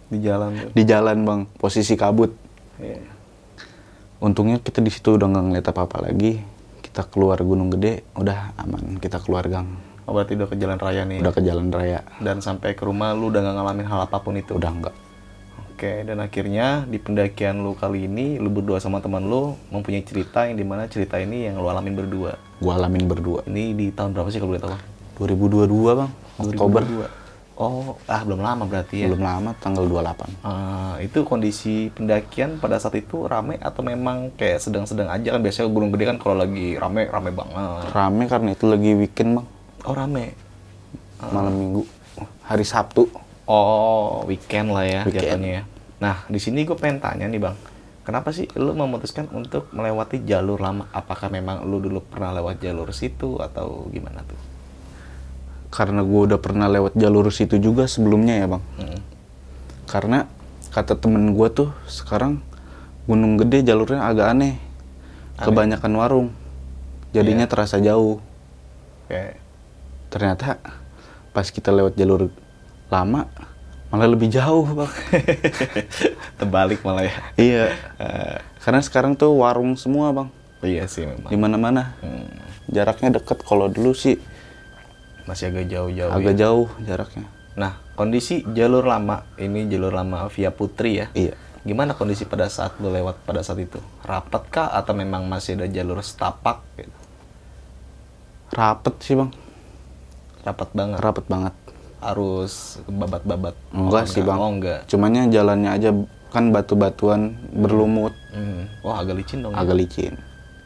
di jalan tuh. di jalan bang, posisi kabut. Iya. Untungnya kita di situ udah nggak ngeliat apa-apa lagi. Kita keluar Gunung Gede, udah aman. Kita keluar gang, Oh, berarti udah ke jalan raya nih. udah ke jalan raya, Dan sampai ke rumah lu udah nggak ngalamin hal apa pun itu. udah enggak. Oke, dan akhirnya di pendakian lu kali ini, lu berdua sama teman lu mempunyai cerita yang di mana cerita ini yang lu alamin berdua. Gua alamin berdua. Ini di tahun berapa sih kalau boleh tahu? 2022 bang, Oktober. 2022. Oh, ah belum lama berarti ya. Belum lama, tanggal 28. Ah, itu kondisi pendakian pada saat itu rame atau memang kayak sedang-sedang aja kan biasanya gunung gede kan kalau lagi rame rame banget. Rame karena itu lagi weekend bang, Oh rame. malam minggu, hari Sabtu. Oh, weekend lah ya Weekend. jatuhnya ya. Nah, di sini gue pengen tanya nih bang, kenapa sih lu memutuskan untuk melewati jalur lama? Apakah memang lu dulu pernah lewat jalur situ atau gimana tuh? Karena gue udah pernah lewat jalur situ juga sebelumnya ya bang. Hmm. Karena kata temen gue tuh sekarang Gunung Gede jalurnya agak aneh. Kebanyakan warung. Jadinya Iya. terasa jauh. Oke. Ternyata pas kita lewat jalur lama malah lebih jauh bang. Terbalik malah ya. iya. Karena sekarang tuh warung semua bang. Iya sih memang. Di mana-mana. Hmm. Jaraknya deket. Kalau dulu sih Masih agak jauh-jauh. agak ya. jauh jaraknya. Nah, kondisi jalur lama ini jalur lama via Putri ya. Iya. Gimana kondisi pada saat lu lewat pada saat itu? Rapat kah atau memang masih ada jalur setapak? Gitu? Rapet sih bang. Rapat banget. Rapet banget. Harus babat-babat. Enggak sih bang. Oh enggak. Cumannya jalannya aja kan batu-batuan berlumut, Hmm. Wah agak licin dong. ya. agak licin.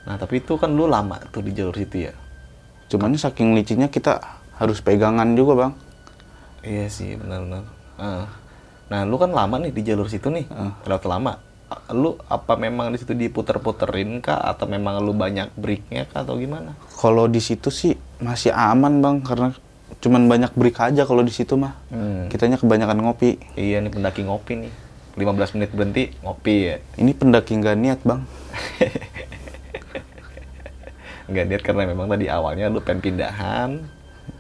Nah tapi itu kan lu lama tuh di jalur situ ya. Cumannya saking licinnya kita harus pegangan juga bang. Iya sih benar-benar. Ah. Nah lu kan lama nih di jalur situ nih. Terlalu lama. Ah, Lu apa memang di situ diputer-puterin kah atau memang lu banyak breaknya kah atau gimana? Kalau di situ sih masih aman bang karena cuman banyak break aja kalau di situ mah. Hmm. Kitanya kebanyakan ngopi. Iya nih pendaki ngopi nih. 15 menit berhenti ngopi ya. Ini pendaki nggak niat bang. Nggak niat karena memang tadi awalnya lu pengen pindahan,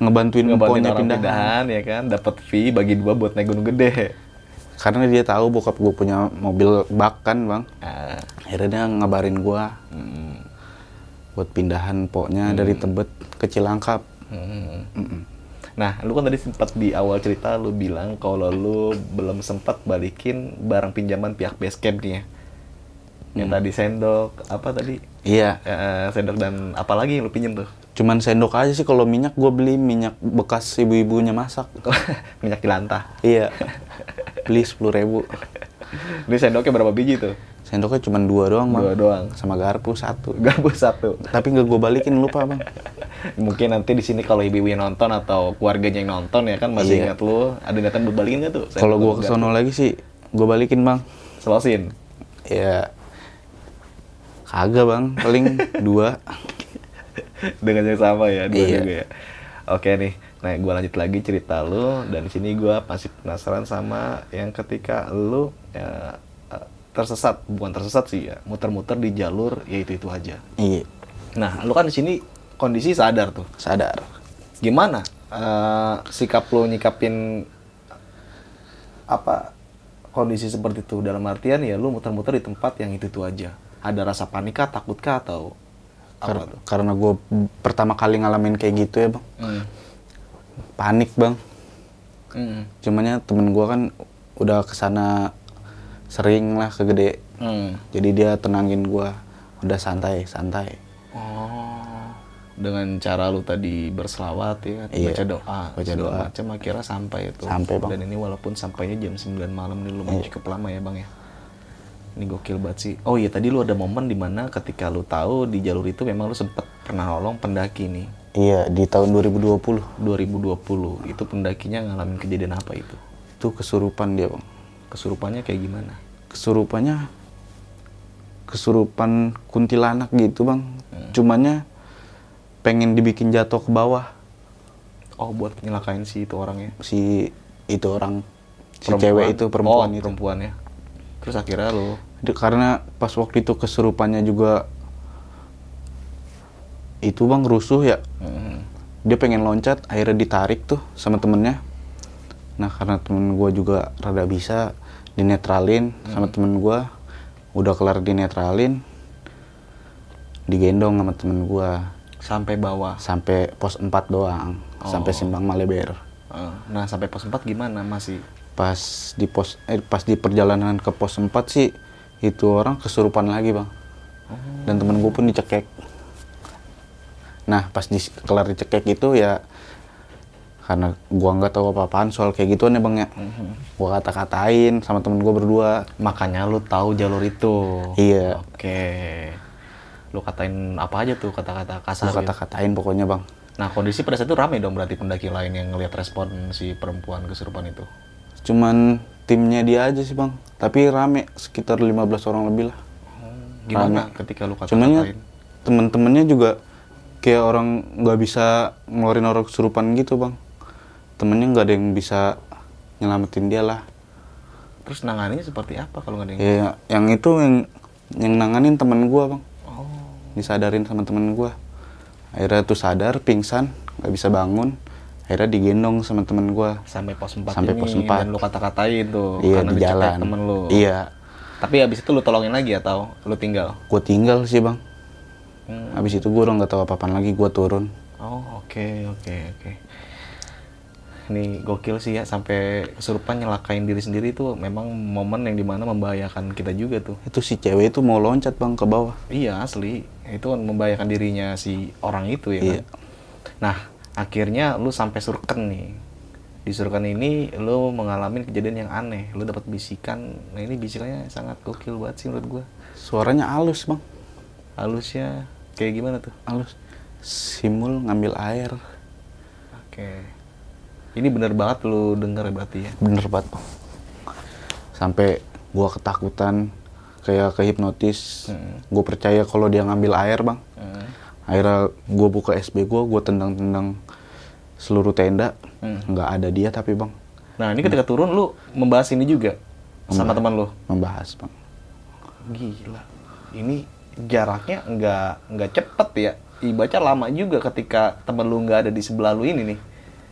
Ngebantuin ngebantuin orang pindahan. pindahan. ya kan, dapat fee bagi dua buat naik gunung gede. Karena dia tahu bokap gue punya mobil bak kan bang. Ah, Akhirnya dia ngabarin gua hmm, buat pindahan poknya dari Tebet ke Cilangkap. hmm. Nah, lu kan tadi sempat di awal cerita lu bilang kalau lu belum sempat balikin barang pinjaman pihak base camp nih ya. Yang tadi sendok, apa tadi? Iya. Eh, sendok dan apa lagi yang lu pinjem tuh? Cuman sendok aja sih kalau minyak gue beli minyak bekas ibu-ibunya masak. Minyak jelantah. iya. Beli sepuluh ribu. Ini sendoknya berapa biji tuh? Sendoknya cuma dua doang bang. Dua doang. Sama garpu satu. Gabus satu. Tapi nggak gue balikin lupa bang. Mungkin nanti di sini kalau ibu-ibu yang nonton atau keluarganya yang nonton ya kan masih Iya. ingat lu, ada niatan buat balikin nggak tuh? Kalau gue kesono lagi sih gue balikin bang. Selosin. Ya kagak bang. Paling dua. Dengan yang sama ya, dua Iya. juga ya. Oke nih, nah gue lanjut lagi cerita lu dan di sini gue masih penasaran sama yang ketika lu ya, tersesat, bukan tersesat sih ya, muter-muter di jalur ya itu itu aja. Iya. Nah, lu kan di sini kondisi sadar tuh. Sadar. gimana eh, sikap lo nyikapin apa kondisi seperti itu dalam artian ya lu muter-muter di tempat yang itu itu aja ada rasa panik kah takut kah atau apa Kar- tuh karena gue pertama kali ngalamin kayak gitu ya bang. hmm. Panik bang. Hmm. Cumannya temen gue kan udah ke sana sering lah ke gede. Hmm. Jadi dia tenangin gue. Udah santai, santai. oh dengan cara lu tadi berselawat ya kan Iya, baca doa baca doa. macam akhirnya sampai itu Sampai, Bang. dan ini walaupun sampainya jam 9 malam nih lumayan Iya. cukup lama ya bang ya ini gokil banget sih oh iya tadi lu ada momen di mana ketika lu tahu di jalur itu memang lu sempet pernah nolong pendaki nih Iya, di tahun 2020. 2020 itu pendakinya ngalamin kejadian apa itu Itu kesurupan dia bang. Kesurupannya kayak gimana Kesurupannya kesurupan kuntilanak gitu bang. Cumannya pengen dibikin jatuh ke bawah oh buat nyelakain si itu orangnya si itu orang si Perempuan. cewek itu perempuan oh, itu. perempuannya terus akhirnya Itu karena pas waktu itu kesurupannya juga itu bang rusuh ya. hmm, Dia pengen loncat, akhirnya ditarik tuh sama temennya. Nah karena temen gue juga rada bisa dinetralin sama temen gue. Udah kelar dinetralin, digendong sama temen gue sampai bawah sampai pos 4 doang, sampai Oh. Simpang Maleber. Eh, nah sampai pos 4 gimana masih Pas di pos eh, pas di perjalanan ke pos 4 sih itu orang kesurupan lagi bang. Dan temen gue pun dicekek. Nah pas di kelar dicekek itu ya karena gua nggak tahu apa-apaan soal kayak gituan ya bang ya. Gua kata-katain sama temen gue berdua. makanya lu tahu jalur itu Iya. oke lu katain apa aja tuh kata-kata kasar Gua gitu? kata-katain pokoknya bang. nah kondisi pada saat itu rame dong berarti pendaki lain yang ngelihat respon si perempuan kesurupan itu Cuman timnya dia aja sih bang. Tapi rame sekitar 15 orang lebih lah. Gimana Rame. ketika lu Cuman ya kata-katain? temen-temennya juga kayak orang nggak bisa ngeluarin orang kesurupan gitu bang. Temennya nggak ada yang bisa nyelamatin dia lah. Terus nanganinya seperti apa kalau nggak ada yang... Ya, yang itu yang yang nanganin temen gua bang. Oh, Disadarin sama temen gua. Akhirnya tuh sadar, pingsan, nggak bisa bangun. Akhirnya digendong sama temen gua. sampai pos 4 Sampai ini pos empat. dan lu kata-katain tuh Iya karena di jalan. temen lu. Iya. Tapi habis itu lu tolongin lagi atau lu tinggal? Gua tinggal sih bang. Hmm. Habis itu gua udah nggak tahu apa-apaan lagi. Gua turun. Oh, oke, oke, oke. Ini gokil sih ya sampai kesurupan nyelakain diri sendiri tuh memang momen yang di mana membahayakan kita juga tuh. Itu si cewek itu mau loncat bang ke bawah. Iya asli, itu kan membahayakan dirinya si orang itu ya kan. Iya. Nah, akhirnya lu sampai surken nih. Di surken ini lu mengalami kejadian yang aneh. Lu dapat bisikan. Nah, ini bisikannya sangat gokil banget sih menurut gua. Suaranya halus bang. Halusnya kayak gimana tuh? Halus. Simul ngambil air. Oke. Ini bener banget lu denger ya berarti ya. Bener banget bang. Sampai gua ketakutan kayak kehipnotis. Hmm. Gue percaya kalau dia ngambil air bang. Hmm. Akhirnya gue buka SB gue, gue tendang-tendang seluruh tenda. Hmm. Nggak ada dia tapi bang. Nah, ini ketika turun lu membahas ini juga sama teman lu. Membahas bang. Gila. Ini jaraknya nggak nggak cepet ya. Ibaca lama juga ketika temen lu nggak ada di sebelah lu ini nih.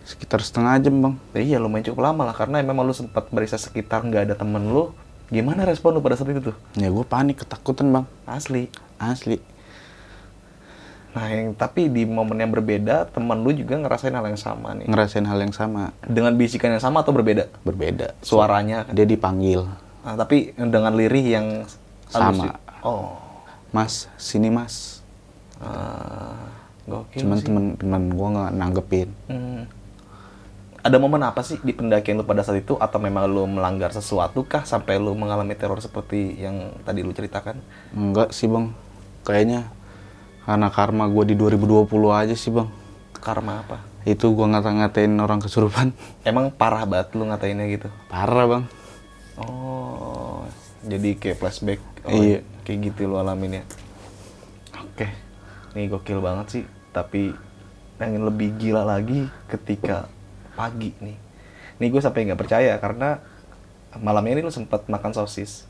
Sekitar setengah jam bang. Ya iya lumayan cukup lama lah karena memang lu sempat berisa sekitar nggak ada temen lu. Gimana respon lu pada saat itu tuh? Ya gue panik, ketakutan bang. Asli. Asli. Nah, yang tapi di momen yang berbeda, temen lu juga ngerasain hal yang sama nih. Ngerasain hal yang sama. Dengan bisikan yang sama atau berbeda? Berbeda. Suaranya kan? Dia dipanggil. Nah, tapi dengan lirih yang Sama. juga. Oh. Mas, sini mas. Ah, gokil Cuman temen-temen gue nggak nanggepin. Hmm. Ada momen apa sih di pendakian lu pada saat itu atau memang lu melanggar sesuatu kah sampai lu mengalami teror seperti yang tadi lu ceritakan? Enggak sih bang. Kayaknya karena karma gue di 2020 aja sih bang. Karma apa? Itu gue ngata-ngatain orang kesurupan. Emang parah banget lu ngatainnya gitu. Parah bang. Oh, jadi kayak flashback. Oh, Iya. Kayak gitu lu alamin ya. Oke. Nih gokil banget sih, tapi yang lebih gila lagi ketika pagi nih. Nih gue sampai nggak percaya karena malamnya ini lu sempat makan sosis.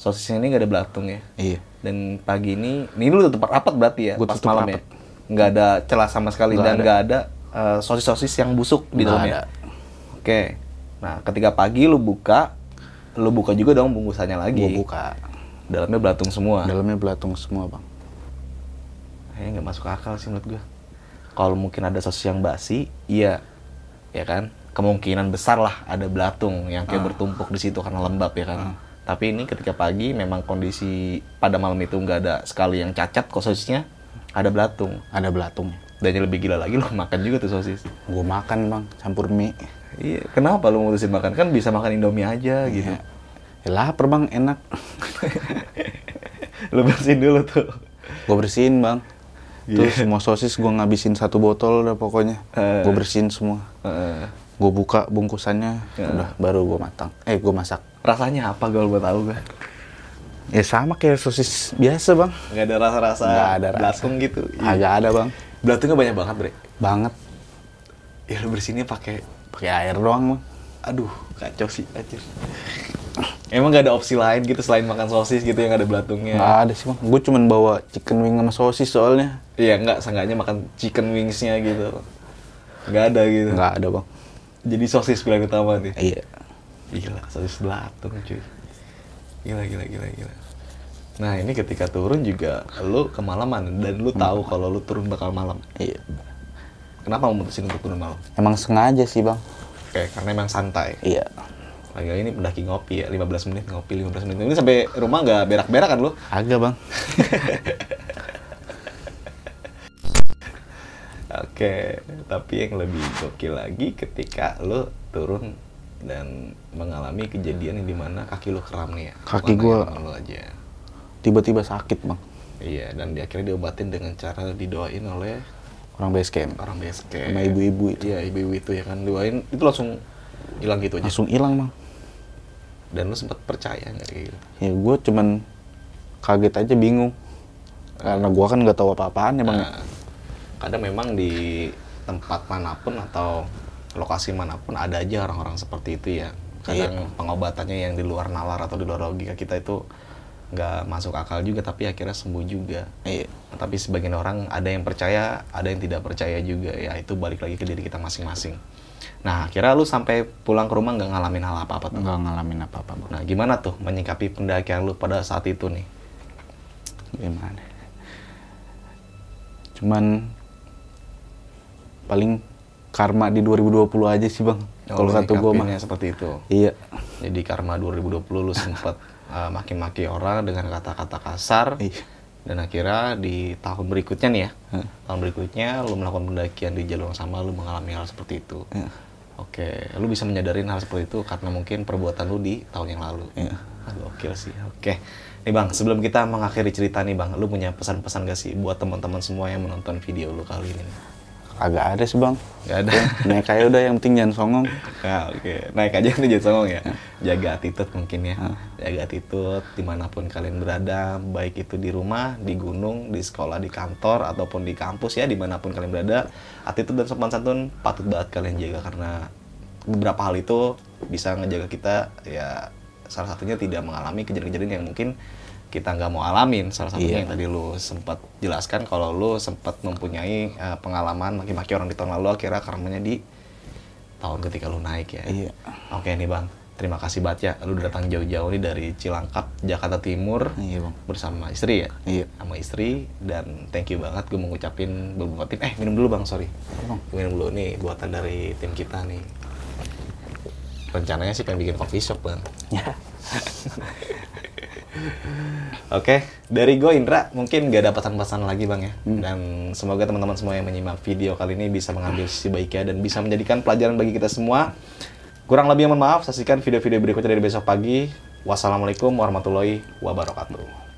Sosisnya ini nggak ada belatung ya. Iya. Dan pagi ini, ini lu tutup rapat berarti ya Gua pas malam ya. Nggak ada celah sama sekali Nggak dan ada. nggak ada eh, sosis-sosis yang busuk di dalamnya. ada. Oke. Nah, ketika pagi lu buka, lu buka juga dong bungkusannya lagi. Gue buka. Dalamnya belatung semua. Dalamnya belatung semua bang. Kayaknya nggak masuk akal sih menurut gua. Kalau mungkin ada sosis yang basi, iya, ya kan? Kemungkinan besar lah ada belatung yang kayak bertumpuk di situ karena lembab ya kan. Tapi ini ketika pagi memang kondisi pada malam itu nggak ada sekali yang cacat kok sosisnya ada belatung. Ada belatungnya. Dan yang lebih gila lagi lo makan juga tuh sosis. Gue makan bang, campur mie. Iya, kenapa lu mutusin makan? Kan bisa makan Indomie aja gitu. Ya, lapar bang, enak. lu bersihin dulu tuh. Gue bersihin bang. Iya. Terus semua sosis gue ngabisin satu botol udah pokoknya. Eh. Gue bersihin semua. Heeh. Gue buka bungkusannya, Ya. udah baru gue matang. Eh gue masak. rasanya apa gue buat tahu gue? Ya sama kayak sosis biasa bang. Nggak ada rasa-rasa Nggak ada rasa. belatung gitu. Agak ada bang. Belatungnya banyak banget, Bre. Banget. Ya lu bersihinnya pakai Pakai air doang bang. aduh, kacau sih anjir. Emang gak ada opsi lain gitu selain makan sosis gitu yang ada belatungnya? Nggak ada sih bang. Gue cuman bawa chicken wing sama sosis soalnya. Iya, enggak, seenggaknya makan chicken wingsnya gitu. Nggak ada gitu. Nggak ada bang. Jadi sosis pilihan utama nih. Iya. Gila, sosis belatung cuy. Gila, gila, gila, gila. Nah ini ketika turun juga lu kemalaman dan lu tahu kalau lu turun bakal malam. Iya. Kenapa memutusin untuk turun malam? Emang sengaja sih bang. Oke, karena emang santai. Iya. Lagi ini pendaki ngopi ya, 15 menit ngopi 15 menit. Ini sampai rumah nggak berak-berak kan lu? Agak bang. Oke, tapi yang lebih gokil lagi ketika lu turun dan mengalami kejadian yang di mana kaki lu kram nih ya. Kaki gua- lu aja. Tiba-tiba sakit bang. Iya, dan di akhirnya diobatin dengan cara didoain oleh Orang base camp. orang base camp. Sama ibu-ibu itu. Iya, ibu-ibu itu ya kan doain itu langsung hilang gitu aja. Langsung hilang bang. Dan lu sempat percaya nggak kayak gitu? Ya gue cuman kaget aja bingung. Karena gue kan nggak tahu apa-apaan ya. Bang. Nah, kadang memang di tempat mana pun atau lokasi mana pun ada aja orang-orang seperti itu ya. Kadang pengobatannya yang di luar nalar atau di luar logika kita itu nggak masuk akal juga tapi akhirnya sembuh juga. Iya. tapi sebagian orang ada yang percaya ada yang tidak percaya juga. Ya itu balik lagi ke diri kita masing-masing nah akhirnya lu sampai pulang ke rumah nggak ngalamin hal apa-apa tuh? Nggak ngalamin apa-apa nah gimana tuh menyikapi pendakian lu pada saat itu nih? Gimana? Cuman paling karma di 2020 aja sih bang. Kalau lu kata gue mah. seperti itu. Iya. Jadi karma 2020 lu sempat uh, maki-maki orang dengan kata-kata kasar. Iya. Dan akhirnya di tahun berikutnya nih ya, tahun berikutnya lu melakukan pendakian di jalur yang sama lu mengalami hal seperti itu. Iya. Oke, lu bisa menyadarin hal seperti itu karena mungkin perbuatan lu di tahun yang lalu. Iya. Aduh, oke sih. Oke. Nih Bang, sebelum kita mengakhiri cerita nih Bang, lu punya pesan-pesan gak sih buat teman-teman semua yang menonton video lu kali ini? Agak ada sih bang Gak ada. naik kayak udah yang penting jangan songong Nah, oke. Naik aja nih jangan songong ya. Jaga attitude mungkin ya. Jaga attitude di mana pun kalian berada, baik itu di rumah, di gunung, di sekolah, di kantor, ataupun di kampus ya, di mana pun kalian berada. Attitude dan sopan santun patut banget kalian jaga karena beberapa hal itu bisa ngejaga kita ya salah satunya tidak mengalami kejadian-kejadian yang mungkin kita nggak mau alamin salah satunya Iya. yang tadi lu sempat jelaskan kalau lu sempat mempunyai eh, pengalaman maki-maki orang di tahun lalu akhirnya karmanya di tahun ketika lu naik ya. Iya. Oke nih bang, terima kasih banget ya. Lu datang jauh-jauh nih dari Cilangkap, Jakarta Timur iya bang bersama istri ya. Iya. Sama istri dan thank you banget gue mau ngucapin beberapa tim. Eh minum dulu bang, sorry. Bang. Minum dulu nih buatan dari tim kita nih. Rencananya sih pengen bikin coffee shop bang. ya Oke, dari gue Indra mungkin gak ada pesan-pesan lagi bang ya. Hmm. Dan semoga teman-teman semua yang menyimak video kali ini bisa mengambil sisi baiknya dan bisa menjadikan pelajaran bagi kita semua. Kurang lebih mohon maaf, saksikan video-video berikutnya dari besok pagi. Wassalamualaikum warahmatullahi wabarakatuh.